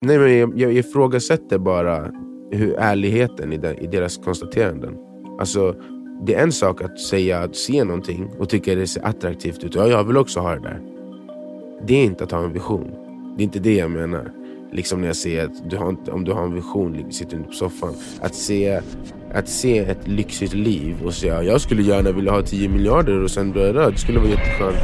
Nej, men jag, jag ifrågasätter bara hur ärligheten i, den, i deras konstateranden. Alltså, det är en sak att säga, att se någonting och tycka det ser attraktivt ut. Ja, jag vill också ha det där. Det är inte att ha en vision. Det är inte det jag menar. Liksom när jag säger att du har, om du har en vision, liksom, sitter du på soffan. Att se, att se ett lyxigt liv och säga jag skulle gärna vilja ha 10 miljarder och sen bli röd. Det skulle vara jätteskönt.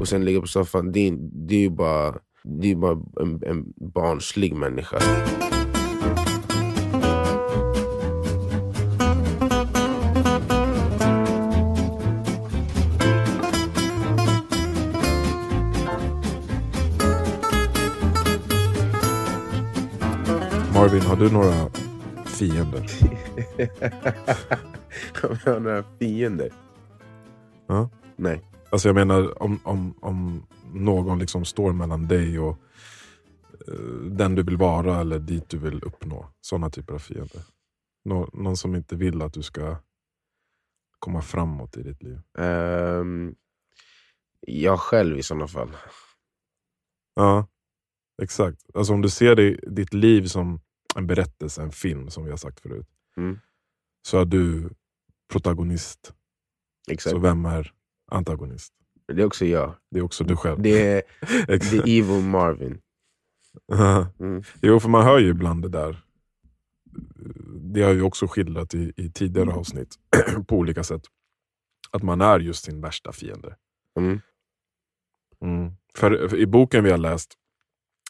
Och sen ligga på soffan. Det det är ju bara, det är bara en, en barnslig människa. Marvin, har du några fiender? Om jag har några fiender? Ja. Nej. Alltså jag menar om, om, om någon liksom står mellan dig och eh, den du vill vara eller dit du vill uppnå. Sådana typer av fiender. Nå, någon som inte vill att du ska komma framåt i ditt liv. Ehm, jag själv i sådana fall. Ja, exakt. Alltså om du ser dig, ditt liv som en berättelse, en film som vi har sagt förut. Mm. Så är du protagonist. Exakt. Så vem är antagonist? Det är också jag. Det är också du själv. Det är the evil Marvin. Mm. Jo, för man hör ju ibland det där. Det har jag ju också skildrat i, i tidigare avsnitt på olika sätt. Att man är just sin värsta fiende. Mm. Mm. För, för I boken vi har läst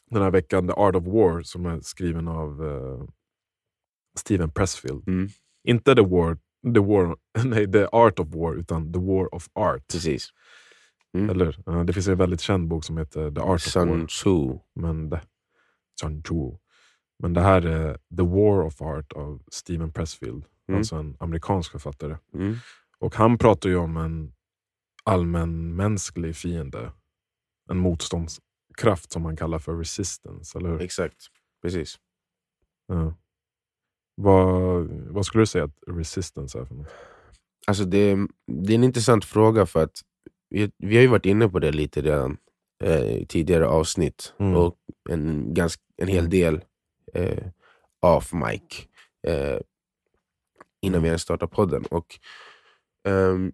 den här veckan, The Art of War, som är skriven av eh, Steven Pressfield. Mm. Inte the war, the war, nej, The Art of War, utan The War of Art. Precis. Mm. Eller, ja, det finns en väldigt känd bok som heter The Art of Sun War. Tzu. Men det, Sun Tzu. Men det här är The War of Art av Steven Pressfield. Mm. Alltså en amerikansk författare. Mm. Och han pratar ju om en allmänmänsklig fiende. En motståndskraft som han kallar för resistance, eller hur? Exakt. Precis. Ja. Vad, vad skulle du säga att resistance är för något? Alltså det, det är en intressant fråga för att vi, vi har ju varit inne på det lite redan eh, i tidigare avsnitt. Mm. Och en, ganska, en hel del eh, off mic. Eh, innan vi ens startade podden. Och, ehm,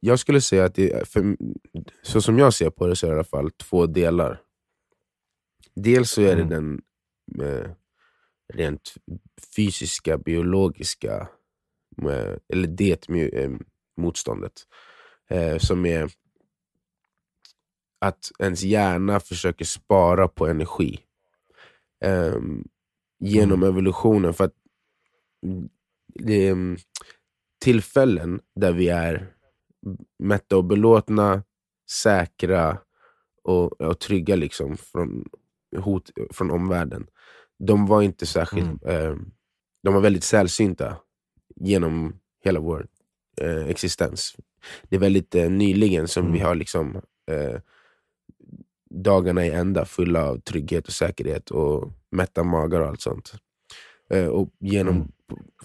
jag skulle säga att det, för, så som jag ser på det så är det i alla fall två delar. Dels så är det Mm. den eh, rent fysiska, biologiska eller det eh, motståndet. Eh, som är att ens hjärna försöker spara på energi. Ehm, genom evolutionen. För att det är mm, tillfällen där vi är mätta och belåtna, säkra och, och trygga liksom från hot från omvärlden. De var inte särskilt... Eh, de var väldigt sällsynta genom hela vår eh, existens. Det är väldigt eh, nyligen som Mm. vi har liksom eh, dagarna i ända fulla av trygghet och säkerhet och mätta magar och allt sånt. Eh, och genom, Mm.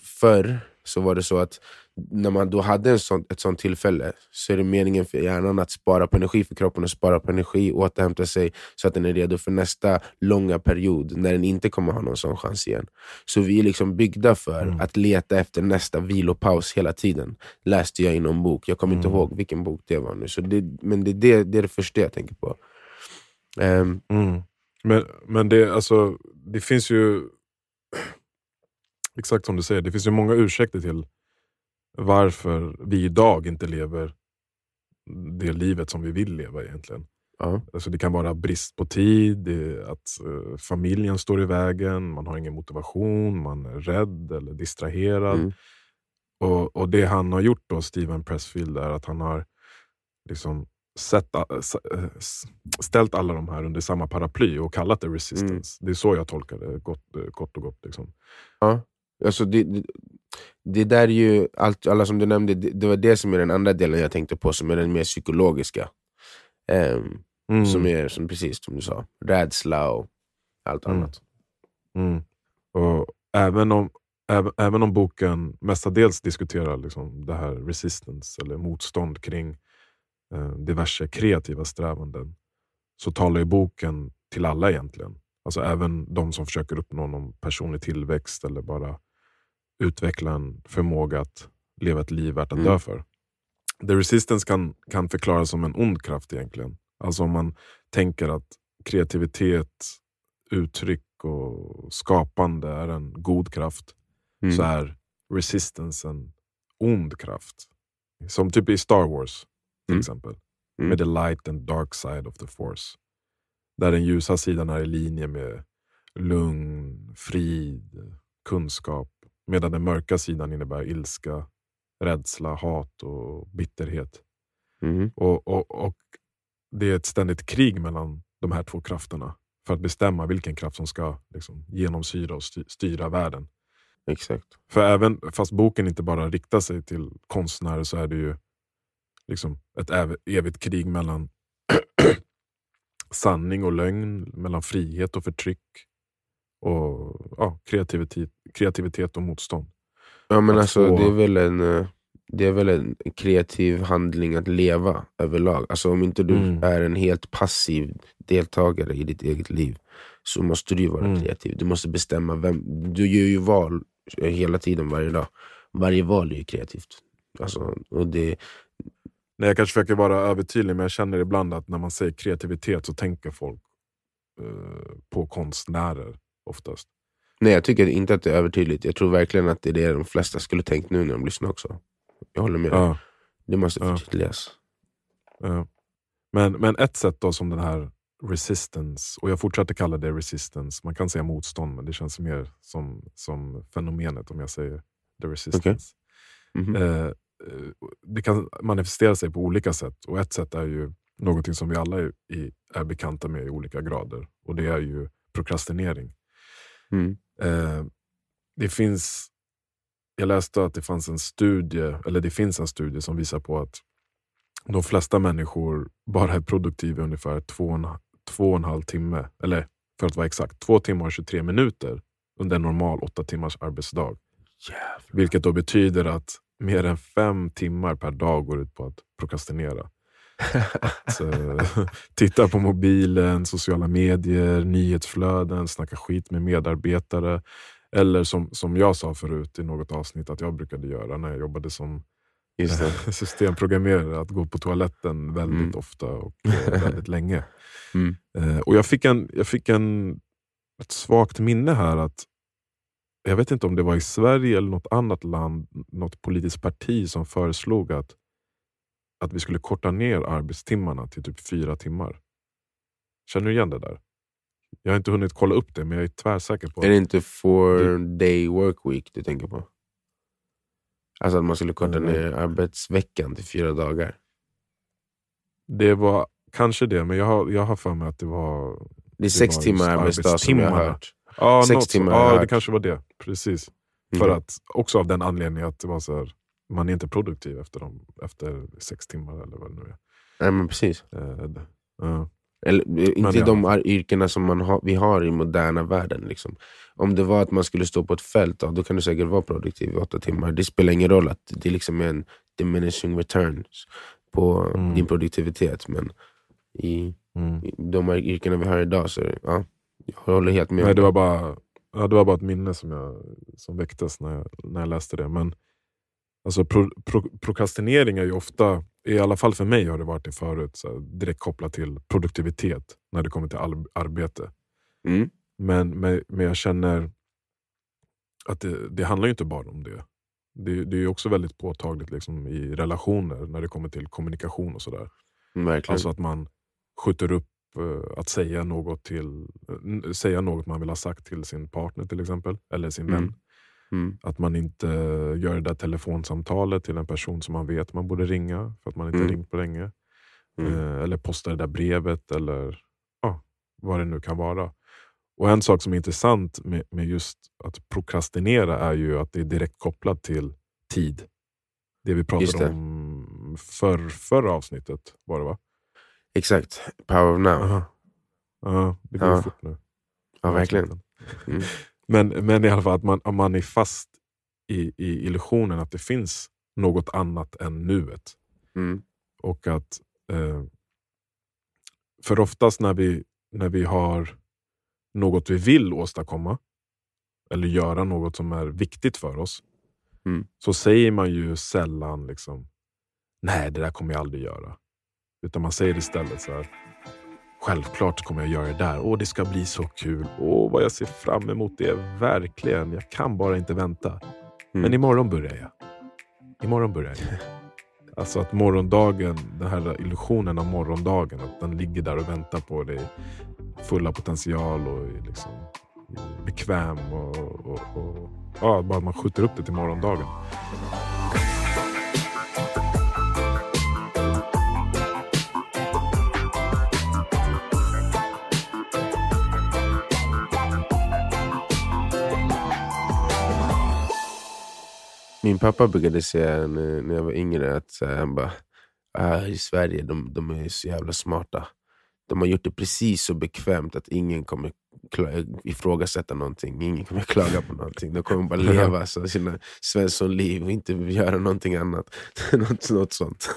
Förr så var det så att när man då hade en sån, ett sånt tillfälle så är det meningen för hjärnan att spara på energi för kroppen, och spara på energi, återhämta sig så att den är redo för nästa långa period när den inte kommer ha någon sån chans igen. Så vi är liksom byggda för Mm. att leta efter nästa vilopaus hela tiden. Läste jag i någon bok, jag kommer inte Mm. ihåg vilken bok det var nu. Så det, men det, det, det är det första jag tänker på. Ehm, Mm. Men, men det, alltså, det finns ju, exakt som du säger, det finns ju många ursäkter till varför vi idag inte lever det livet som vi vill leva egentligen. ja. Alltså det kan vara brist på tid, att eh, familjen står i vägen, man har ingen motivation, man är rädd eller distraherad. Mm. Och, och det han har gjort då, Steven Pressfield, är att han har liksom sett, eh, s- ställt alla de här under samma paraply och kallat det resistance. Det är så jag tolkar det, gott, eh, kort och gott. Liksom. Ja. Alltså det, det, där är ju, allt, alla som du nämnde, det, det var det som är den andra delen jag tänkte på, som är den mer psykologiska. Ehm, Mm. Som är, som precis som du sa, rädsla och allt Mm. annat. Mm. Och även, om, även, även om boken mestadels diskuterar liksom det här resistance eller motstånd kring eh, diverse kreativa strävanden så talar ju boken till alla egentligen. Alltså även de som försöker uppnå någon personlig tillväxt eller bara utveckla en förmåga att leva ett liv värt att Mm. dö för. The resistance kan, kan förklaras som en ond kraft egentligen. Alltså om man tänker att kreativitet, uttryck och skapande är en god kraft Mm. så är resistance en ond kraft. Som typ i Star Wars till Mm. exempel. Mm. Med the light and dark side of the force. Där den ljusa sidan är i linje med lugn, frid, kunskap. Medan den mörka sidan innebär ilska, rädsla, hat och bitterhet. Mhm. Och, och, och Det är ett ständigt krig mellan de här två krafterna. För att bestämma vilken kraft som ska liksom, genomsyra och sty- styra världen. Exakt. För även fast boken inte bara riktar sig till konstnärer så är det ju liksom ett ev- evigt krig mellan sanning och lögn, mellan frihet och förtryck och ja, kreativitet, kreativitet och motstånd. Ja men Att alltså få- det är väl en eh, det är väl en kreativ handling att leva överlag. Alltså om inte du Mm. är en helt passiv deltagare i ditt eget liv så måste du ju vara Mm. kreativ. Du måste bestämma vem, du gör ju val eh, hela tiden varje dag. Varje val är ju kreativt. Alltså, och det, Nej, jag kanske försöker vara övertydlig men jag känner ibland att när man säger kreativitet så tänker folk eh, på konstnärer oftast. Nej jag tycker inte att det är övertydligt. Jag tror verkligen att det är det de flesta skulle tänkt nu när de lyssnar också. Jag håller med. Ja. Det måste Ja. förtydligas. Ja. Men, men ett sätt då som den här resistance, och jag fortsätter kalla det resistance, man kan säga motstånd men det känns mer som, som fenomenet om jag säger the resistance. Mhm. Eh, eh, det kan manifestera sig på olika sätt och ett sätt är ju någonting som vi alla är, är bekanta med i olika grader och det är ju prokrastinering. Mm. Eh, det finns, jag läste att det fanns en studie, eller det finns en studie som visar på att de flesta människor bara är produktiva i ungefär två och, en, två och en halv timme, eller för att vara exakt, två timmar och 23 minuter under en normal åtta timmars arbetsdag. Jävlar. Vilket då betyder att mer än fem timmar per dag går ut på att prokrastinera. Att, eh, titta på mobilen, sociala medier, nyhetsflöden, snacka skit med medarbetare. Eller som, som jag sa förut i något avsnitt att jag brukade göra när jag jobbade som systemprogrammerare, att gå på toaletten väldigt Mm. ofta och eh, väldigt länge. Mm. Eh, och jag fick, en, jag fick en, ett svagt minne här att jag vet inte om det var i Sverige eller något annat land, något politiskt parti som föreslog att, att vi skulle korta ner arbetstimmarna till typ fyra timmar. Känner du igen det där? Jag har inte hunnit kolla upp det, men jag är tvärsäker på Är det inte four day work week du tänker på? Alltså att man skulle korta Mm. ner arbetsveckan till fyra dagar. det var kanske det, men jag har, jag har för mig att det var... Det är sex var timmar arbetsdag som jag har hört. Ja, Sex något timmar Ja, det kanske var det. Precis. För Mm. att, också av den anledningen att det var så här, man är inte produktiv efter, dem, efter sex timmar eller vad det nu är. Nej, men precis. Ja. Eller, eh, inte ja. de yrkena som man har, vi har i moderna världen. Liksom. Om det var att man skulle stå på ett fält, då, då kan du säkert vara produktiv i åtta timmar. Det spelar ingen roll att det liksom är en diminishing returns på Mm. din produktivitet. Men i, Mm. i de här yrkena vi har idag så ja, jag håller helt med. Nej, det, var bara, ja, det var bara ett minne som, jag, som väcktes när jag, när jag läste det. Men alltså, pro, pro, prokrastinering är ju ofta, i alla fall för mig har det varit det förut, så direkt kopplat till produktivitet när det kommer till arbete. Mm. Men, men, men jag känner att det, det handlar ju inte bara om det. Det, det är ju också väldigt påtagligt liksom, i relationer när det kommer till kommunikation och sådär. Verkligen. Alltså att man skjuter upp eh, att säga något, till, eh, säga något man vill ha sagt till sin partner till exempel, eller sin Mm. vän. mm. Att man inte gör det där telefonsamtalet till en person som man vet man borde ringa för att man inte Mm. ringt på länge. Mm. Eh, eller postar det där brevet eller ja, vad det nu kan vara. Och En sak som är intressant med, med just att prokrastinera är ju att det är direkt kopplat till tid. Det vi pratade det. om för, förra avsnittet var det va? Exakt. Power of now. Aha. Ja, det går Ja. fort nu. Ja, verkligen. Mm. Men, men i alla fall att man, att man är fast i, i illusionen att det finns något annat än nuet. Mm. Och att eh, För oftast när vi, när vi har något vi vill åstadkomma, eller göra något som är viktigt för oss, Mm. så säger man ju sällan liksom, nej det där kommer jag aldrig göra. Utan man säger istället så här, självklart kommer jag göra det där. Åh, det ska bli så kul. Åh, vad jag ser fram emot det. Verkligen. Jag kan bara inte vänta. Mm. Men imorgon börjar jag. Imorgon börjar jag. Alltså att morgondagen, den här illusionen av morgondagen, att den ligger där och väntar på dig. Fulla potential och liksom bekväm. Och, och, och, ja, bara man skjuter upp det till morgondagen. Min pappa brukade säga när, jag var yngre att så här, han bara, ah, i Sverige de, de är så jävla smarta. De har gjort det precis så bekvämt att ingen kommer ifrågasätta någonting. Ingen kommer klaga på någonting. De kommer bara leva så, sina Svensson-liv och inte göra någonting annat. något, något sånt.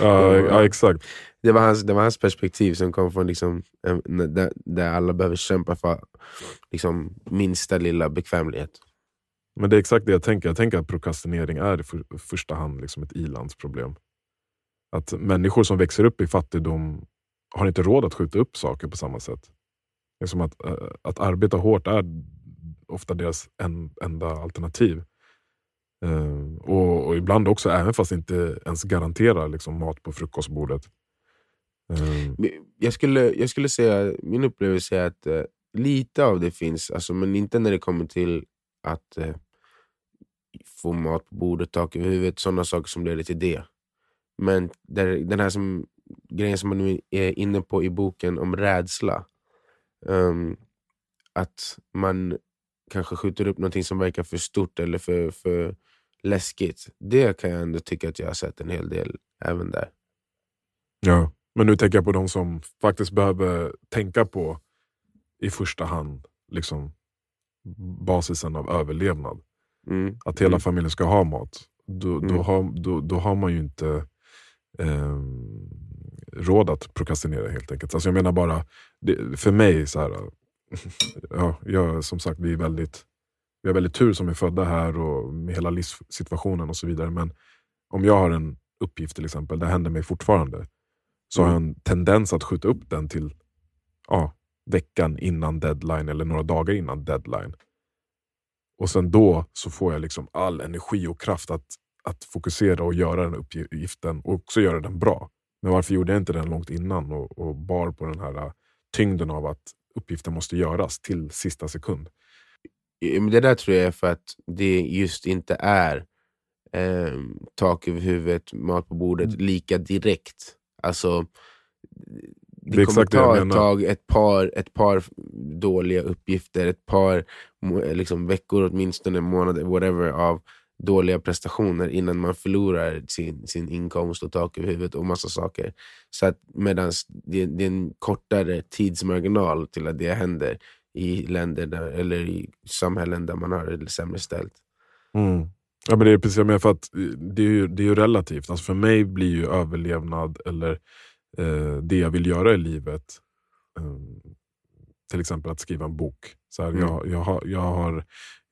Ja, ja exakt. det, var hans, det var hans perspektiv som kom från liksom, en- där, där alla behöver kämpa för liksom, minsta lilla bekvämlighet. Men det är exakt det jag tänker. Jag tänker att prokrastinering är i för, första hand liksom ett ilandsproblem. Att människor som växer upp i fattigdom har inte råd att skjuta upp saker på samma sätt. Liksom att, eh, att arbeta hårt är ofta deras en, enda alternativ. Eh, och, och ibland också, även fast det inte ens garanterar liksom, mat på frukostbordet. Eh. Jag skulle, jag skulle säga, min upplevelse är att lite av det finns, alltså, men inte när det kommer till att eh, få mat på bordet, tak över huvudet, sådana saker som leder till det. Men där, den här som, grejen som man nu är inne på i boken om rädsla. Um, att man kanske skjuter upp någonting som verkar för stort eller för, för läskigt. Det kan jag ändå tycka att jag har sett en hel del även där. Ja, men nu tänker jag på de som faktiskt behöver tänka på i första hand liksom, basisen av överlevnad. Mm. Att hela Mm. familjen ska ha mat. Då, då, Mm. har, då, då har man ju inte eh, råd att prokrastinera helt enkelt. Alltså jag menar bara, det, för mig, så här, ja, jag, som sagt, vi är väldigt vi har väldigt tur som är födda här och med hela livssituationen och så vidare. Men om jag har en uppgift till exempel, det händer mig fortfarande, så har jag en tendens att skjuta upp den till ja, veckan innan deadline eller några dagar innan deadline. Och sen då så får jag liksom all energi och kraft att, att fokusera och göra den uppgiften och också göra den bra. Men varför gjorde jag inte den långt innan och, och bar på den här äh, tyngden av att uppgiften måste göras till sista sekund? Det där tror jag är för att det just inte är eh, tak över huvudet, mat på bordet, Mm. lika direkt. Alltså, det, Det kommer ta ett tag, ett par, ett par dåliga uppgifter, ett par liksom, veckor åtminstone, månader, whatever, av dåliga prestationer innan man förlorar sin, sin inkomst och tak över huvudet och massa saker. Så att medans det, det är en kortare tidsmarginal till att det händer i länder där, eller i samhällen där man har det sämre ställt. Mm. Ja, men det är precis jag menar, för att eh, det är ju, det är ju relativt. Alltså för mig blir ju överlevnad eller det jag vill göra i livet, eh, till exempel att skriva en bok. Så här, Mm. jag, jag har, jag, har,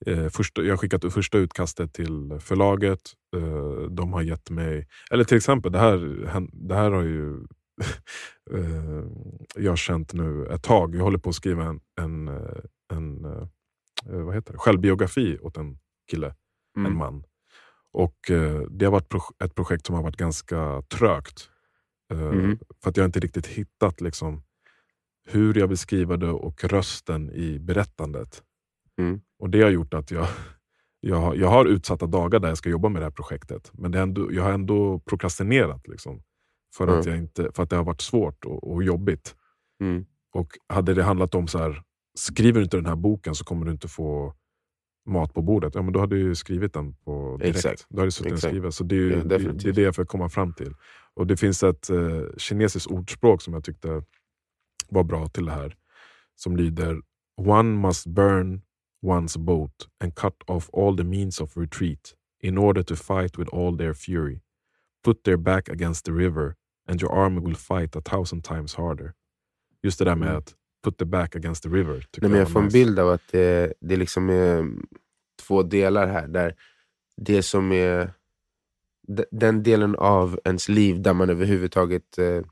eh, första, jag har skickat första utkastet till förlaget. Eh, de har gett mig, eller till exempel, det här, det här har ju eh, jag känt nu ett tag. Jag håller på att skriva en, en, eh, en eh, vad heter det? självbiografi åt en kille en Mm. man. Och eh, Det har varit ett projekt som har varit ganska trögt. Eh, Mhm. För att jag inte riktigt hittat liksom, hur jag vill skriva det och rösten i berättandet. Mm. Och Det har gjort att jag, jag, har- jag har utsatta dagar där jag ska jobba med det här projektet. Men det ändå, jag har ändå prokrastinerat. Liksom, för, att Mm. jag inte, för att det har varit svårt och, och jobbigt. Mm. Och Hade det handlat om så här, skriver du inte den här boken så kommer du inte få mat på bordet. Ja, men då hade ju skrivit den på direkt. Exakt. Då hade jag suttit och skrivit. Så det är, ju, Ja, det, det är det jag får komma fram till. Och Det finns ett eh, kinesiskt ordspråk som jag tyckte var bra till det här. Som lyder One must burn one's boat and cut off all the means of retreat in order to fight with all their fury. Put their back against the river and your army will fight a thousand times harder. Just det där med Mm. att put the back against the river. Nej, men jag får en bild av att det, det liksom är två delar här. Där det som är den delen av ens liv där man överhuvudtaget eh,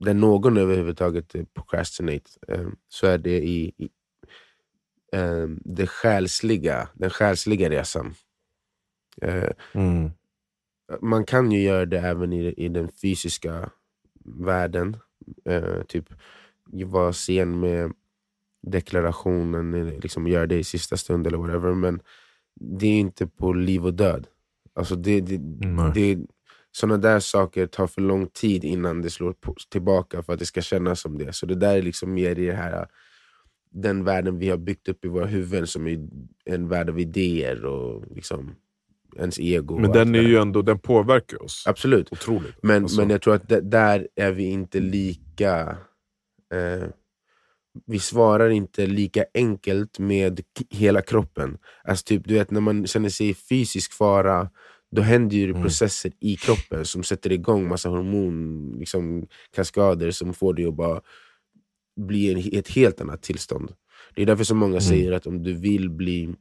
där någon överhuvudtaget procrastinate, eh, så är det i, i eh, det själsliga, den själsliga resan. Mm. Man kan ju göra det även i, i den fysiska världen. Typ vara sen med deklarationen, liksom göra det i sista stund eller whatever. Men det är inte på liv och död. Alltså det, det, det, sådana där saker tar för lång tid innan det slår på, tillbaka för att det ska kännas som det. Så det där är liksom mer i det här, den världen vi har byggt upp i våra huvuden som är en värld av idéer och liksom ens ego. Men den, är ju ändå, den påverkar oss Absolut. otroligt. Men, alltså. men jag tror att där är vi inte lika... Eh, vi svarar inte lika enkelt med hela kroppen. Alltså typ, du vet, när man känner sig i fysisk fara, då händer ju mm. processer i kroppen som sätter igång massa hormonkaskader liksom, kaskader som får dig att bara bli i ett helt annat tillstånd. Det är därför som många mm. säger att om du vill bli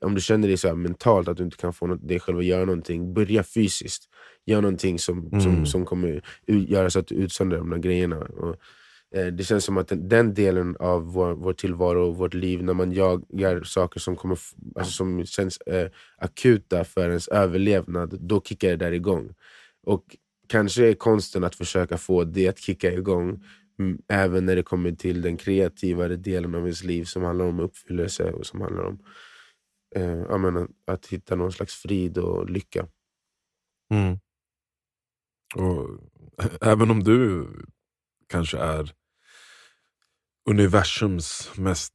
om du känner dig så mentalt att du inte kan få dig själv att göra någonting, börja fysiskt. Gör någonting som, mm. som, som kommer göra så att du utsöndrar de där grejerna. Och, Eh, det känns som att den, den, delen av vår, vår tillvaro och vårt liv, när man jagar saker som, kommer, alltså som känns eh, akuta för ens överlevnad, då kickar det där igång. Och kanske är konsten att försöka få det att kicka igång mm, även när det kommer till den kreativare delen av ens liv som handlar om uppfyllelse och som handlar om eh, menar, att hitta någon slags frid och lycka. Mm. Och Även om du kanske är universums mest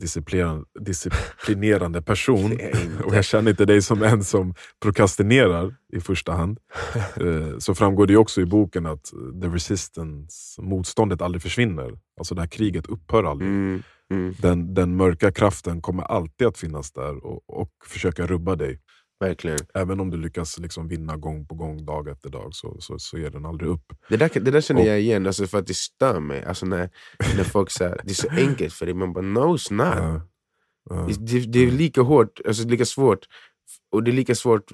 disciplinerande person. och jag känner inte dig som en som prokrastinerar i första hand. Eh, så framgår det också i boken att the resistance, motståndet aldrig försvinner. Alltså det här kriget upphör aldrig. Mm. Mm. Den, den mörka kraften kommer alltid att finnas där och, och försöka rubba dig. Verkligen. Även om du lyckas liksom vinna gång på gång, dag efter dag, så, så, så ger den aldrig upp. Det där, det där känner och, jag igen, alltså för att det stör mig. Alltså när, när folk säger det är så enkelt för dig, man bara no it's not. Uh, uh, det, det, är lika hårt, alltså lika svårt, och det är lika svårt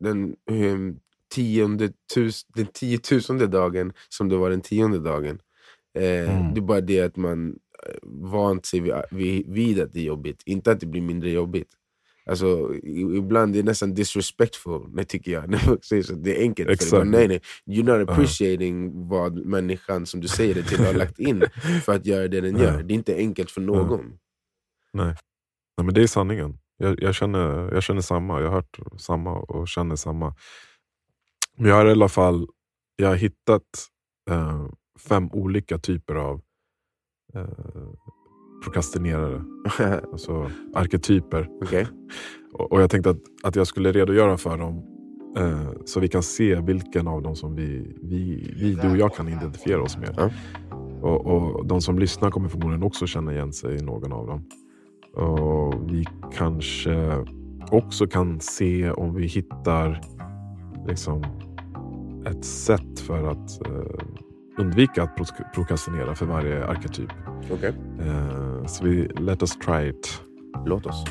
den, um, tionde tus, den tiotusende dagen som det var den tionde dagen. Eh, mm. Det är bara det att man vant sig vid, vid, vid att det är jobbigt, inte att det blir mindre jobbigt. Alltså, ibland det är nästan disrespectful, tycker jag. När folk säger så, det är enkelt exactly. för dig. Nej, nej. You're not appreciating uh. vad människan som du säger det till har lagt in för att göra det den gör. Det är inte enkelt för någon. Uh. Nej. nej, men det är sanningen. Jag, jag, känner, jag känner samma, jag har hört samma och känner samma. Men jag har i alla fall jag har hittat eh, fem olika typer av eh, prokrastinerare. alltså arketyper. Okay. och, och, jag tänkte att, att jag skulle redogöra för dem eh, så vi kan se vilken av dem som vi, vi, vi du och jag kan identifiera oss med. Ja. Och, och, De som lyssnar kommer förmodligen också känna igen sig i någon av dem. Och Vi kanske också kan se om vi hittar liksom, ett sätt för att eh, undvika att prokrastinera för varje arketyp. Okay. Uh, så vi, let us try it. Låt oss.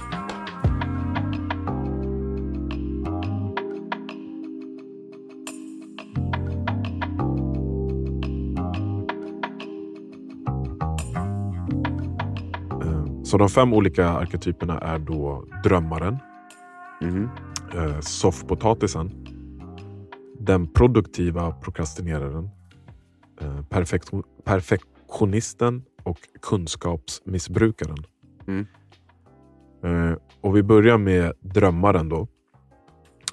Uh, så de fem olika arketyperna är då drömmaren, mm. uh, soffpotatisen, den produktiva prokrastineraren, Eh, perfektionisten och kunskapsmissbrukaren. Mm. Eh, och Vi börjar med drömmaren. då.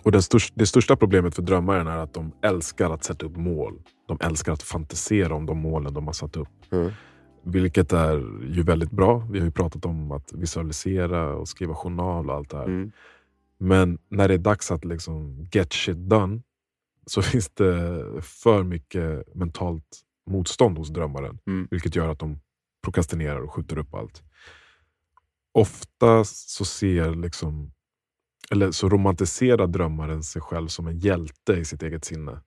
Och den största, Det största problemet för drömmaren är att de älskar att sätta upp mål. De älskar att fantisera om de målen de har satt upp. Mm. Vilket är ju väldigt bra. Vi har ju pratat om att visualisera och skriva journal och allt det här. Mm. Men när det är dags att liksom get shit done så finns det för mycket mentalt motstånd hos drömmaren. Mm. Vilket gör att de prokrastinerar och skjuter upp allt. Ofta så ser liksom, eller så romantiserar drömmaren sig själv som en hjälte i sitt eget sinne.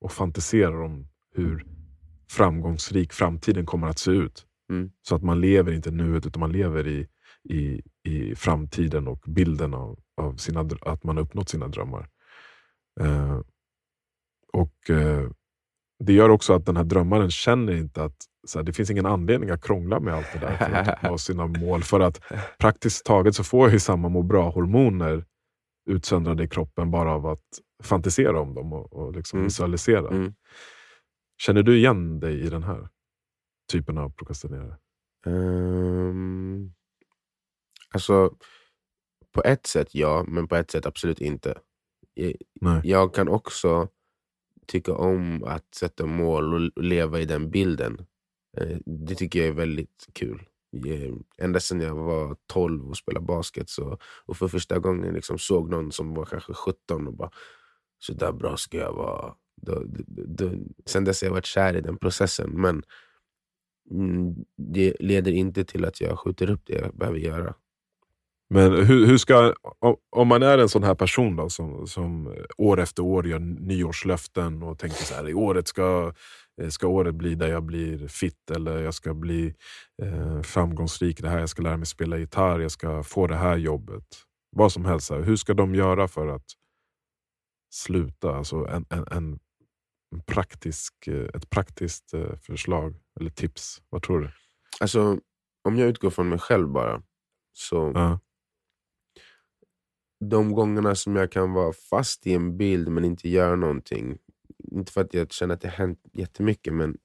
Och fantiserar om hur framgångsrik framtiden kommer att se ut. Mm. Så att man lever inte nuet, utan man lever i, i, i framtiden och bilden av, av sina, att man har uppnått sina drömmar. Eh, och eh, Det gör också att den här drömmaren känner inte att så här, det finns ingen anledning att krångla med allt det där för att uppnå sina mål. För att praktiskt taget så får jag ju samma må bra-hormoner utsöndrade i kroppen bara av att fantisera om dem och, och liksom Mm. visualisera. Mm. Känner du igen dig i den här typen av prokrastinerare? Ehm, alltså, på ett sätt ja, men på ett sätt absolut inte. Jag, jag kan också tycka om att sätta mål och leva i den bilden. Eh, det tycker jag är väldigt kul. Eh, ända sedan jag var 12 och spelade basket så, och för första gången liksom såg någon som var kanske 17 och bara så där bra ska jag vara. Då, då, då, sen dess har jag varit kär i den processen. Men mm, det leder inte till att jag skjuter upp det jag behöver göra. Men hur, hur ska, om, man är en sån här person då, som, som år efter år gör nyårslöften och tänker så här, i året ska, ska året bli där jag blir fit eller jag ska bli eh, framgångsrik det här, jag ska lära mig spela gitarr, jag ska få det här jobbet. Vad som helst. här. Hur ska de göra för att sluta? Alltså en, en, en praktisk, eh, ett praktiskt eh, förslag eller tips. Vad tror du? Alltså, om jag utgår från mig själv bara. Så Ja de gångerna som jag kan vara fast i en bild men inte göra någonting. Inte för att jag känner att det hänt jättemycket men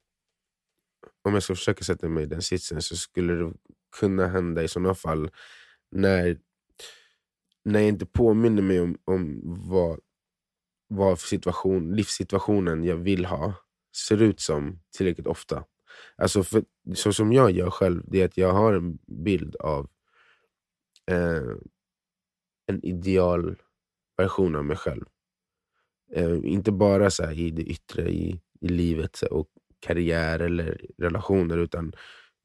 om jag ska försöka sätta mig i den sitsen så skulle det kunna hända i sådana fall när, när jag inte påminner mig om, om vad, vad situation, livssituationen jag vill ha ser ut som tillräckligt ofta. Alltså för, så som jag gör själv, det är att jag har en bild av eh, en ideal version av mig själv. Eh, inte bara så i det yttre, i, i livet här, och karriär eller relationer, utan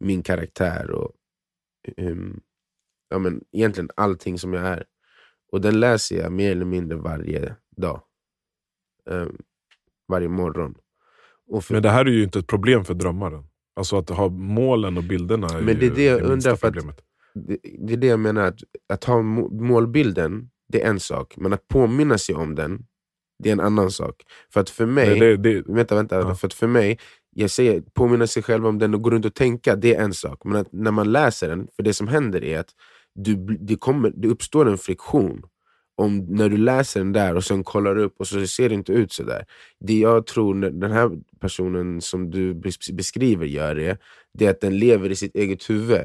min karaktär och um, ja, men egentligen allting som jag är. Och den läser jag mer eller mindre varje dag. Eh, varje morgon. För, Men det här är ju inte ett problem för drömmaren. Alltså att ha målen och bilderna är Men det är det jag undrar, för att- problemet. Det, det är det jag menar, att, att ha må- målbilden, det är en sak. Men att påminna sig om den, det är en annan sak. För att för mig, Det, det, vänta, vänta, Ja. för att för mig, jag säger påminna sig själv om den och gå runt och tänka, det är en sak. Men att när man läser den, för det som händer är att du, det, kommer, det uppstår en friktion. Om när du läser den där och sen kollar upp och så ser det inte ut så där. Det jag tror den här personen som du bes- beskriver gör är, det är att den lever i sitt eget huvud.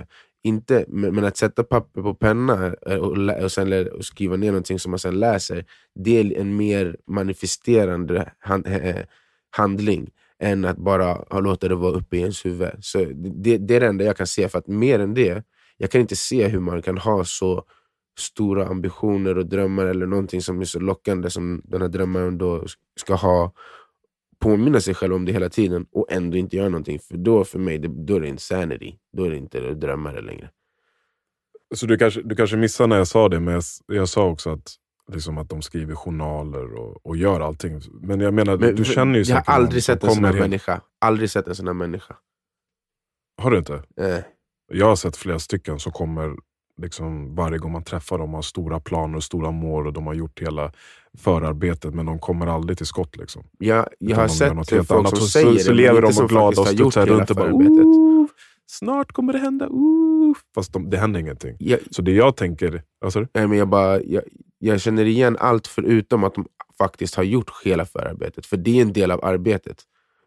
Inte, men att sätta papper på penna eh, och, och, sen och skriva ner någonting som man sen läser, det är en mer manifesterande hand, eh, eh, handling än att bara låta det vara uppe i ens huvud. Så det, det är det enda jag kan se, för att mer än det, jag kan inte se hur man kan ha så stora ambitioner och drömmar eller någonting som är så lockande som den här drömmen då ska ha påminna sig själv om det hela tiden och ändå inte göra någonting. För då för mig, då är det insanity. Då är det inte drömmare längre. så du kanske, du kanske missade när jag sa det, men jag, jag sa också att, liksom att de skriver journaler och, och gör allting. Men jag menar, Men, du känner ju jag har säkert aldrig sett en sån här människa. Aldrig sett en sån här människa. Har du inte? Eh. Jag har sett flera stycken som kommer liksom varje gång man träffar dem har stora planer och stora mål och de har gjort hela förarbetet men de kommer aldrig till skott. Liksom. Jag, jag har sett något folk helt som annat. Så- säger så, så men lever de som och glada och studsar runt och bara förarbetet. "Ooh, snart kommer det hända. Ooh. Fast de, det händer ingenting. Jag, Så det jag tänker, alltså, nej, men jag, bara, jag, jag känner igen allt förutom att de faktiskt har gjort hela förarbetet. För det är en del av arbetet.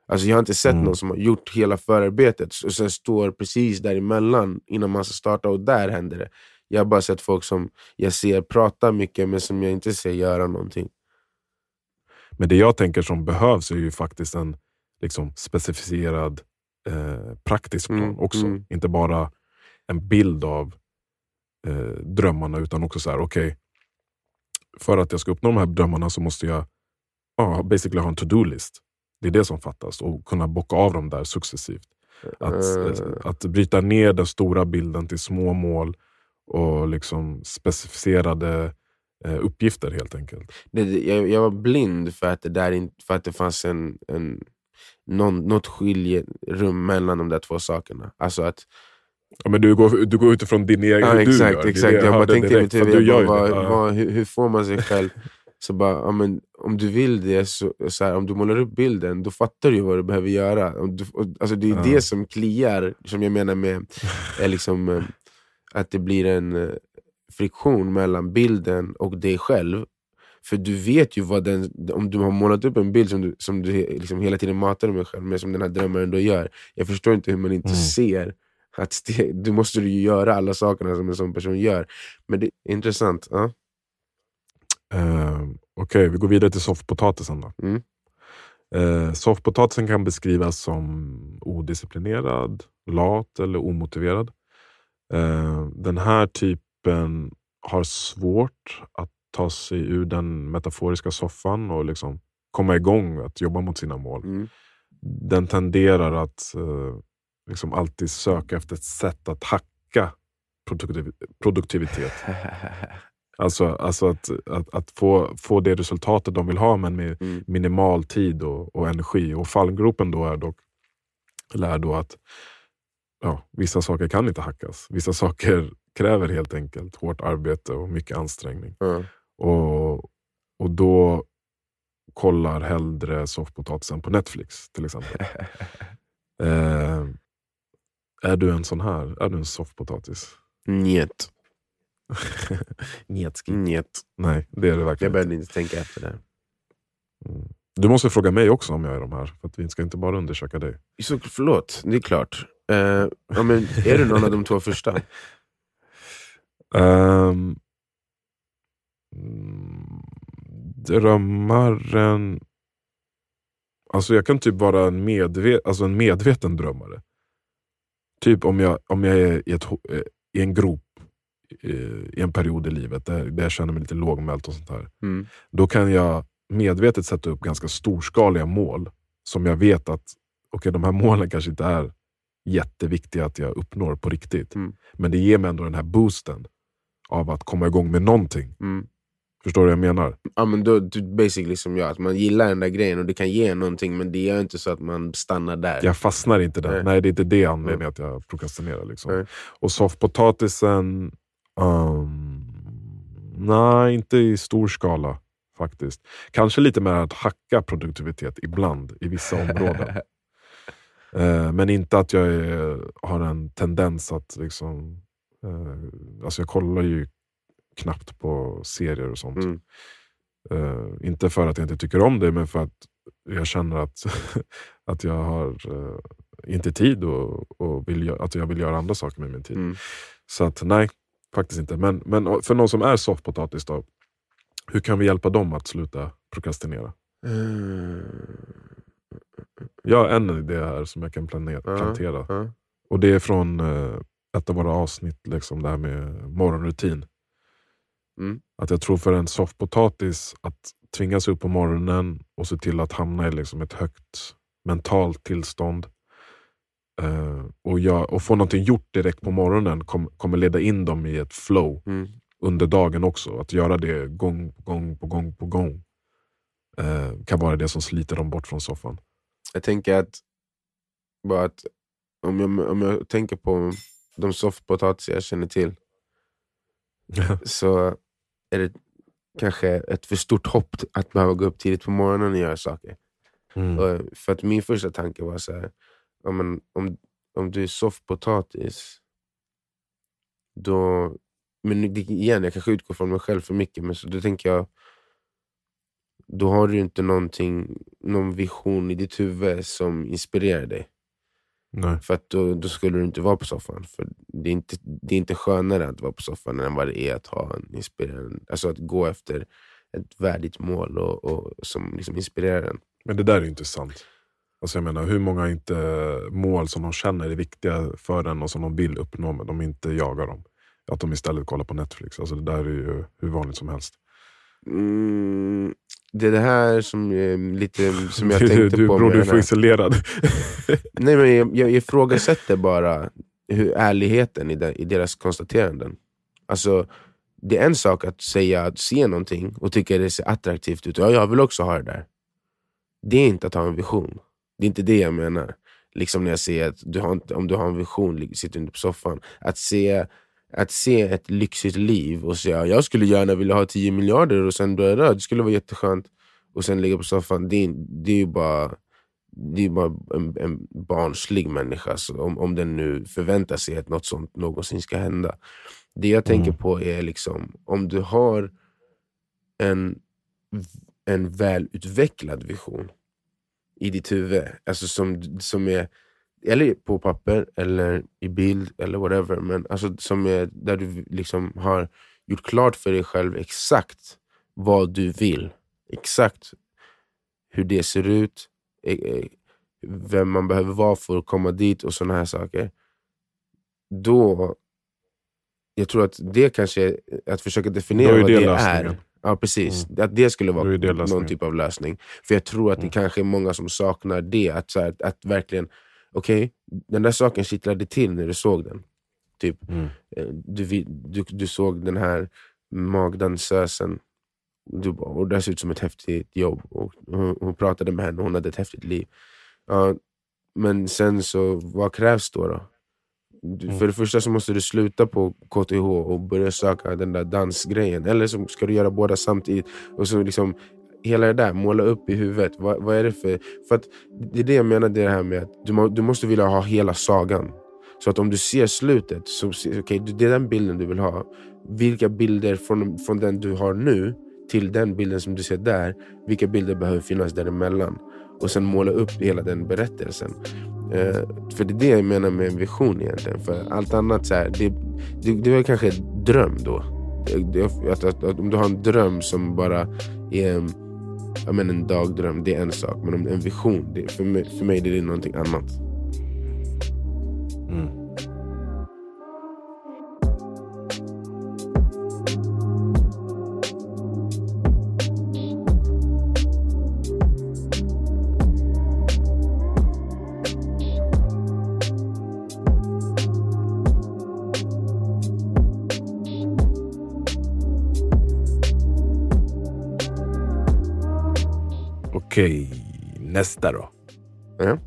Alltså jag har inte sett Mm. någon som har gjort hela förarbetet och sen står precis däremellan innan man ska starta och där händer det. Jag har bara sett folk som jag ser prata mycket men som jag inte ser göra någonting. Men det jag tänker som behövs är ju faktiskt en liksom, specificerad eh, praktisk plan Mm, också. mm. Inte bara en bild av eh, drömmarna utan också så här, okej. för att jag ska uppnå de här drömmarna så måste jag ja, basically ha en to-do-list. Det är det som fattas och kunna bocka av dem där successivt. Att, Eh, att bryta ner den stora bilden till små mål och liksom specificerade uppgifter helt enkelt. det, jag, jag var blind för att det, där för att det fanns en, en någon, något skiljerum mellan de där två sakerna. Alltså att Ja, men du går, du går utifrån din egen, Ja, exakt, du gör. Exakt. det Jag, bara tänkte i mitt huvud, jag hur får man sig själv... Så bara, ja, men, om du vill det, så, så här, om du målar upp bilden, då fattar du vad du behöver göra. Du, och, alltså, det är Ja. det som kliar, som jag menar med är liksom, eh, att det blir en eh, friktion mellan bilden och dig själv. För du vet ju vad den, om du har målat upp en bild som du, som du liksom hela tiden matar dig själv med, som den här drömmaren då gör. Jag förstår inte hur man inte Mm. ser att det, du måste ju göra alla sakerna som en sån person gör. Men det är intressant. Ja. Eh, Okej, vi går vidare till soffpotatisen då. Mm. Eh, soffpotatisen kan beskrivas som odisciplinerad, lat eller omotiverad. Eh, den här typen har svårt att ta sig ur den metaforiska soffan och liksom komma igång att jobba mot sina mål. Mm. Den tenderar att eh, liksom alltid söka efter ett sätt att hacka produktiv- produktivitet. Alltså, alltså att, att, att få, få det resultatet de vill ha men med Mm. minimal tid och, och energi. Och fallgropen då är dock eller är då att ja, vissa saker kan inte hackas. Vissa saker kräver helt enkelt hårt arbete och mycket ansträngning. Ja. Och, och då kollar hellre soffpotatisen på Netflix till exempel. eh, är du en sån här? Är du en soffpotatis? Njet. Njetski. Njet. Nej, det är det verkligen Jag började inte tänka efter det. Mm. Du måste fråga mig också om jag är de här. För vi ska inte bara undersöka dig. Så, förlåt, det är klart. Eh, ja, men är du någon av de två första? Um, drömmaren... Alltså jag kan typ vara en, medve alltså en medveten drömmare. Typ om jag, om jag är i, ett, eh, i en grop i en period i livet där, där jag känner mig lite lågmäld och sånt här. Mm. Då kan jag medvetet sätta upp ganska storskaliga mål som jag vet att okay, de här målen kanske inte är jätteviktiga att jag uppnår på riktigt. Mm. Men det ger mig ändå den här boosten av att komma igång med någonting. Mm. Förstår du vad jag menar? Ja, men då, basically som jag, att man gillar den där grejen och det kan ge någonting men det gör inte så att man stannar där. Jag fastnar inte där. Nej. Nej, det är inte det anledningen att jag prokrastinerar. Liksom. Och soffpotatisen... Um, nej, inte i stor skala faktiskt. Kanske lite med att hacka produktivitet ibland i vissa områden. Eh, men inte att jag är, har en tendens att liksom... Eh, alltså jag kollar ju knappt på serier och sånt. Mm. Eh, inte för att jag inte tycker om det, men för att jag känner att, att jag har eh, inte tid och, och vill, att jag vill göra andra saker med min tid. Mm. Så att nej, faktiskt inte. Men, men för någon som är soffpotatis då, hur kan vi hjälpa dem att sluta prokrastinera? Mm. Jag har en idé här som jag kan planera, plantera. ja. Och det är från eh, ett av våra avsnitt, liksom det här med morgonrutin. Mm. Att jag tror för en soffpotatis att tvingas upp på morgonen och se till att hamna i liksom ett högt mentalt tillstånd och, jag, och få någonting gjort direkt på morgonen kom, kommer leda in dem i ett flow Mm. under dagen också. Att göra det gång på gång på gång på gång eh, kan vara det som sliter dem bort från soffan. Jag tänker att, bara att om, jag, om jag tänker på de soffpotatis jag känner till så är det kanske ett för stort hopp att behöva gå upp tidigt på morgonen och göra saker. Mm. Och för att min första tanke var så här, ja, men om, om du är soffpotatis, då... Men igen, jag kanske utgår från mig själv för mycket, men så, då tänker jag, då har du inte någonting, någon vision i ditt huvud som inspirerar dig. Nej. För att då, då skulle du inte vara på soffan. För det är, inte, det är inte skönare att vara på soffan än vad det är att ha en inspirerande, alltså att gå efter ett värdigt mål och, och, som liksom inspirerar en. Men det där är ju inte sant. Alltså jag menar, hur många inte mål som de känner är viktiga för en och som de vill uppnå, men de inte jagar dem. Att de istället kollar på Netflix. Alltså det där är ju hur vanligt som helst. Mm, det är det här som, är lite, som jag tänkte du, på. Bror, du är den för isolerad. Nej, men jag, jag ifrågasätter bara hur ärligheten i, de, i deras konstateranden. Alltså, det är en sak att säga att se någonting och tycka det ser attraktivt ut. Ja, jag vill också ha det där. Det är inte att ha en vision. Det är inte det jag menar. Liksom när jag säger att du har inte, om du har en vision, sitter du på soffan. Att se, att se ett lyxigt liv och säga jag skulle gärna vilja ha 10 miljarder och sen börja röd, det skulle vara jätteskönt. Och sen ligga på soffan, det, är- det är ju bara, det är bara en, en barnslig människa. Så om, om den nu förväntar sig att något sånt någonsin ska hända. Det jag tänker Mm. på är liksom, om du har en, en välutvecklad vision i ditt huvud, alltså som, som är eller på papper eller i bild eller whatever, men alltså som är där du liksom har gjort klart för dig själv exakt vad du vill. Exakt hur det ser ut, eh, eh, vem man behöver vara för att komma dit och såna här saker. Då, jag tror att det kanske är att försöka definiera vad det är. Ja, precis. Att det skulle vara det någon typ av lösning. För jag tror att det Mm. kanske är många som saknar det. Att, så här, att verkligen, okej, den där saken kittlade till när du såg den. Typ, Mm. eh, du, du, du såg den här magdansösen du, bara, och det ser ut som ett häftigt jobb. Och hon, hon pratade med henne och hon hade ett häftigt liv. Ja, men sen så, vad krävs då? då? Du, Mm. För det första så måste du sluta på KTH och börja söka den där dansgrejen. Eller så ska du göra båda samtidigt. Och så liksom Hela det där, måla upp i huvudet. Vad, vad är det för... För att det är det jag menar, det här med att du, må, du måste vilja ha hela sagan. Så att om du ser slutet, så okay, det är den bilden du vill ha. Vilka bilder från, från den du har nu till den bilden som du ser där, vilka bilder behöver finnas däremellan? Och sen måla upp hela den berättelsen. Eh, för det är det jag menar med en vision egentligen. För allt annat, så här, det, det, det är kanske en dröm då. Det, att, att, att, om du har en dröm som bara är en, ja, en dagdröm, det är en sak. Men om det är en vision, det, för, mig, för mig det är det någonting annat. Mm. Okej, nästa då. Ja.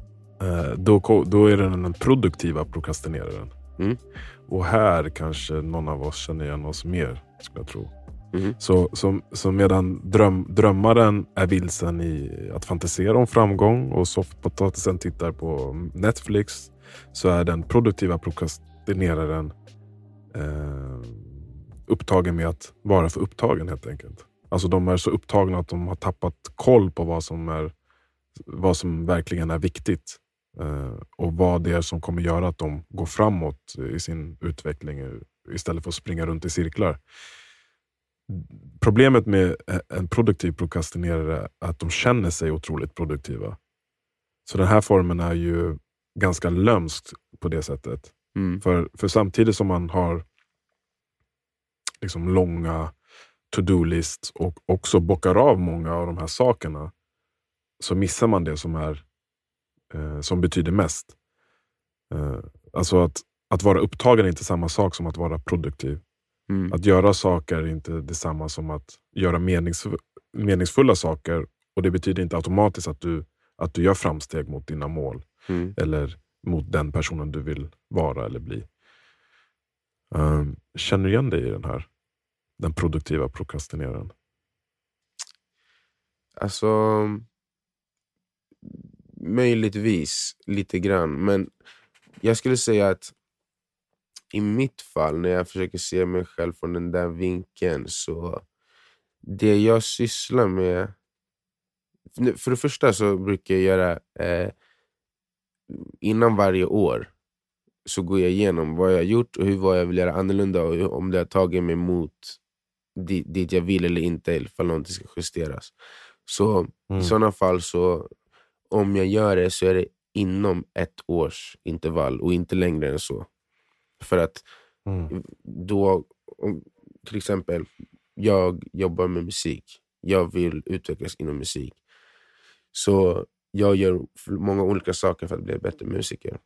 Eh, Då, då är det den produktiva prokrastineraren. Mm. Och här kanske någon av oss känner igen oss mer, skulle jag tro. Mhm. Så, så, så medan dröm, drömmaren är vilsen i att fantisera om framgång och soffpotatisen tittar på Netflix så är den produktiva prokrastineraren eh, upptagen med att vara för upptagen helt enkelt. Alltså de är så upptagna att de har tappat koll på vad som, är, vad som verkligen är viktigt. Eh, och vad det är som kommer göra att de går framåt i sin utveckling eh, istället för att springa runt i cirklar. Problemet med en produktiv prokrastinerare är att de känner sig otroligt produktiva. Så den här formen är ju ganska lömsk på det sättet. Mm. För, för samtidigt som man har liksom långa to-do-lists och också bockar av många av de här sakerna så missar man det som, är, eh, som betyder mest. Eh, alltså att, att vara upptagen är inte samma sak som att vara produktiv. Mm. Att göra saker är inte detsamma som att göra menings, meningsfulla saker och det betyder inte automatiskt att du, att du gör framsteg mot dina mål Mm. eller mot den personen du vill vara eller bli. Um, känner du igen dig i den här? Den produktiva prokrastineraren? Alltså, möjligtvis lite grann. Men jag skulle säga att i mitt fall, när jag försöker se mig själv från den där vinkeln, så det jag sysslar med... För det första så brukar jag göra, eh, innan varje år, så går jag igenom vad jag har gjort och hur vad jag vill göra annorlunda och om det har tagit mig mot dit, dit jag vill eller inte, ifall någonting ska justeras. Så Mm. i sådana fall, så om jag gör det så är det inom ett års intervall och inte längre än så. För att Mm. då, om, till exempel, jag jobbar med musik. Jag vill utvecklas inom musik. Så jag gör många olika saker för att bli bättre musiker.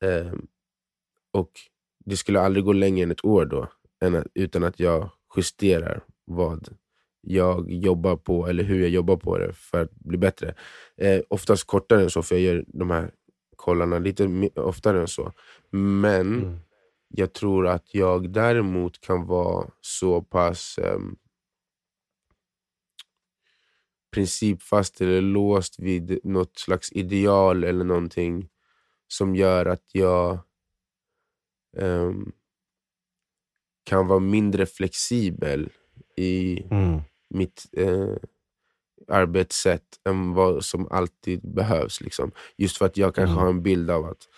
Ehm, och det skulle aldrig gå längre än ett år då, än att, utan att jag justerar vad jag jobbar på, eller hur jag jobbar på det för att bli bättre. Eh, oftast kortare än så, för jag gör de här kollarna lite oftare än så. Men Mm. jag tror att jag däremot kan vara så pass ehm, principfast eller låst vid något slags ideal eller någonting som gör att jag ehm, kan vara mindre flexibel i Mm. mitt eh, arbetssätt än vad som alltid behövs. Liksom. Just för att jag kanske Mm. har en bild av att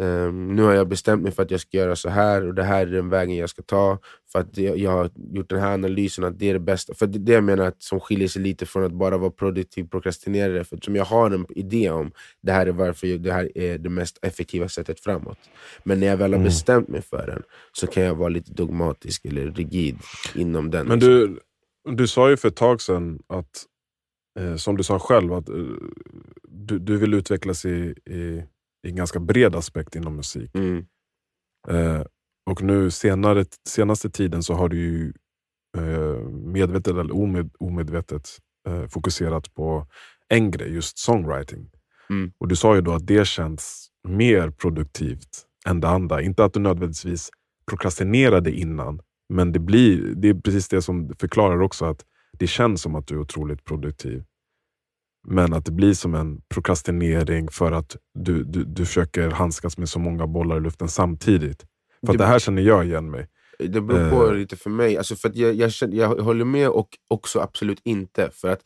ehm, nu har jag bestämt mig för att jag ska göra så här och det här är den vägen jag ska ta. För att jag, jag har gjort den här analysen att det är det bästa. För det, det jag menar att, som skiljer sig lite från att bara vara produktiv prokrastinerare. För som jag har en idé om det här är varför jag, det här är det mest effektiva sättet framåt. Men när jag väl har Mm. bestämt mig för den så kan jag vara lite dogmatisk eller rigid inom den. Men du, du sa ju för ett tag sedan att, eh, som du sa själv, att eh, du, du vill utvecklas i, i, i en ganska bred aspekt inom musik. Mm. Eh, och nu senare, senaste tiden så har du ju eh, medvetet eller omed, omedvetet eh, fokuserat på en grej, just songwriting. Mm. Och Du sa ju då att det känns mer produktivt än det andra. Inte att du nödvändigtvis prokrastinerade innan, men det, blir, det är precis det som förklarar också att det känns som att du är otroligt produktiv. Men att det blir som en prokrastinering för att du, du, du försöker handskas med så många bollar i luften samtidigt. För att Det- det här känner jag igen mig. Det beror på Eh. lite för mig. Alltså för att jag, jag, känner, jag håller med och också absolut inte. För att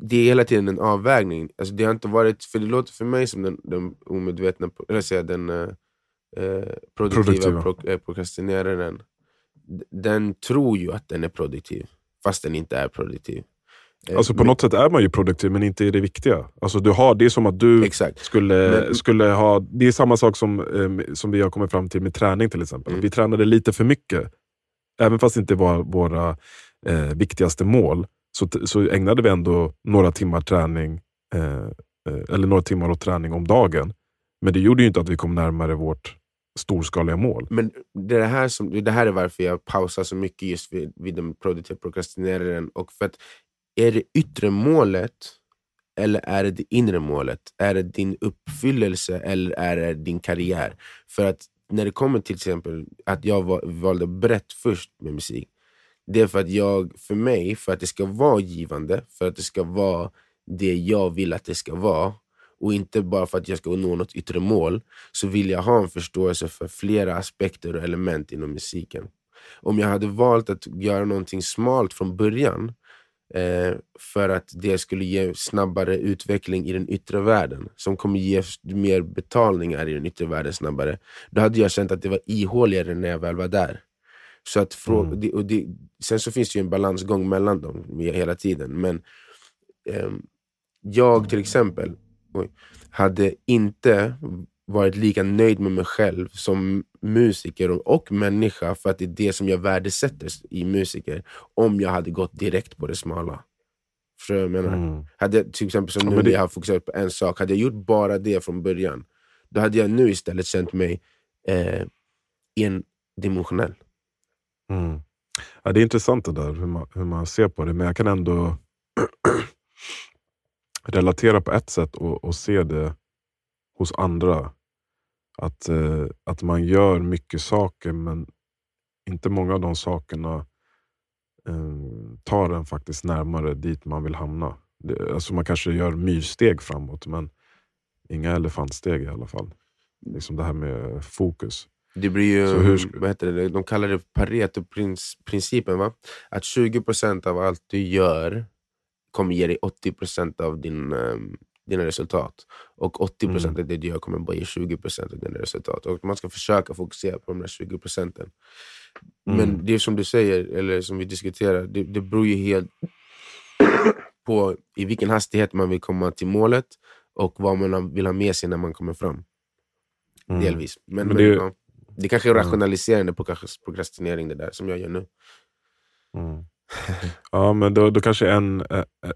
det är hela tiden en avvägning. Alltså det har inte varit, för det låter för mig som den, den omedvetna, eller säga den eh, eh, produktiva, Produktiva. Pro, eh, prokrastineraren. Den tror ju att den är produktiv, fast den inte är produktiv. Eh, Alltså på något sätt är man ju produktiv men inte i det viktiga. Alltså du har, det är som att du Exakt. skulle, Men- skulle ha... Det är samma sak som, eh, som vi har kommit fram till med träning till exempel. Mm. Vi tränade lite för mycket. Även fast det inte var våra eh, viktigaste mål så, så ägnade vi ändå några timmar träning eh, eh, eller några timmar åt träning om dagen. Men det gjorde ju inte att vi kom närmare vårt storskaliga mål. Men det, här som, det här är varför jag pausar så mycket just vid, vid den produktiva prokrastineraren. Och för att, är det yttre målet eller är det det inre målet? Är det din uppfyllelse eller är det din karriär? För att när det kommer till exempel att jag valde brett först med musik. Det är för att jag, för mig, för att det ska vara givande, för att det ska vara det jag vill att det ska vara och inte bara för att jag ska nå något yttre mål, så vill jag ha en förståelse för flera aspekter och element inom musiken. Om jag hade valt att göra någonting smalt från början för att det skulle ge snabbare utveckling i den yttre världen, som kommer ge mer betalningar i den yttre världen snabbare, då hade jag känt att det var ihåligare när jag väl var där. Så att frå- Mm. det, och det, sen så finns det ju en balansgång mellan dem hela tiden. Men ehm, jag till exempel oj, hade inte varit lika nöjd med mig själv som musiker och, och människa, för att det är det som jag värdesätter i musiker, om jag hade gått direkt på det smala. Förstår du vad jag menar? Mm. Hade jag, till exempel som Ja, nu när det- jag har fokuserat på en sak, hade jag gjort bara det från början, då hade jag nu istället känt mig eh, endimensionell. Mm. Ja, det är intressant det där hur man, hur man ser på det, men jag kan ändå relatera på ett sätt och, och se det hos andra. Att, eh, att man gör mycket saker men inte många av de sakerna eh, tar en faktiskt närmare dit man vill hamna. Det, alltså man kanske gör myrsteg framåt men inga elefantsteg i alla fall. Liksom det här med fokus. Det blir ju, hur vad heter det, de kallar det Pareto-principen. va? Att 20% av allt du gör kommer ge dig 80% av din, ehm, dina resultat. Och 80% Mm. av det du gör kommer bara ge 20% av dina resultat. Och man ska försöka fokusera på de där 20%. Mm. Men det är som du säger, eller som vi diskuterar, det, det beror ju helt på i vilken hastighet man vill komma till målet och vad man vill ha med sig när man kommer fram. Mm. Delvis. Men, Men men, det- ja, det kanske är Mm. rationaliserande på prokrastinering det där som jag gör nu. Mm. Ja, men då, då kanske en,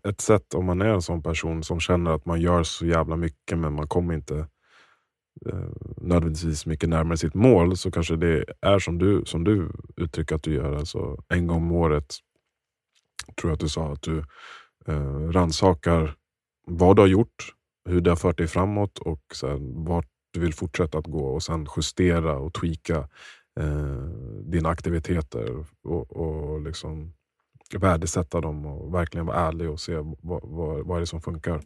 ett sätt om man är en sån person som känner att man gör så jävla mycket men man kommer inte eh, nödvändigtvis mycket närmare sitt mål så kanske det är som du, som du uttrycker att du gör. Alltså en gång om året tror jag att du sa, att du eh, rannsakar vad du har gjort, hur det har fört dig framåt och sen vart du vill fortsätta att gå och sen justera och tweaka eh, dina aktiviteter och, och liksom värdesätta dem och verkligen vara ärlig och se vad, vad, vad är det som funkar.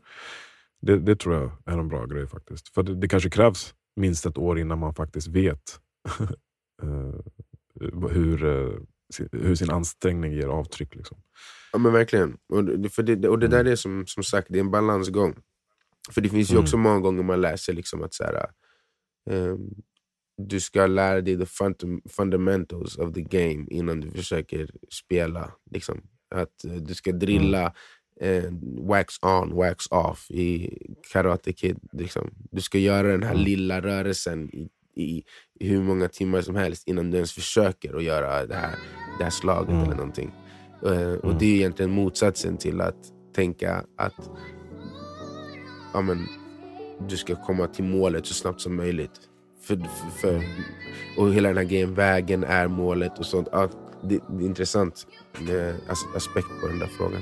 Det, det, tror jag är en bra grej faktiskt. För det, det kanske krävs minst ett år innan man faktiskt vet eh, hur, eh, hur sin ansträngning ger avtryck. Liksom. Ja men verkligen. Och, för det, och det där mm. är som, som sagt det är en balansgång. För det finns ju mm. också många gånger man läser liksom att så här, um, du ska lära dig the fundamentals of the game innan du försöker spela. Liksom. Att uh, du ska drilla mm. wax on, wax off i Karate Kid. Liksom. Du ska göra den här mm. lilla rörelsen i, i, i, hur många timmar som helst innan du ens försöker att göra det här, det här slaget mm. eller någonting. Uh, och Det är egentligen motsatsen till att tänka att ja, men, du ska komma till målet så snabbt som möjligt. För, för, för, och hela den här grejen, vägen är målet och sånt. Ja, det, det är intressant as, aspekt på den där frågan.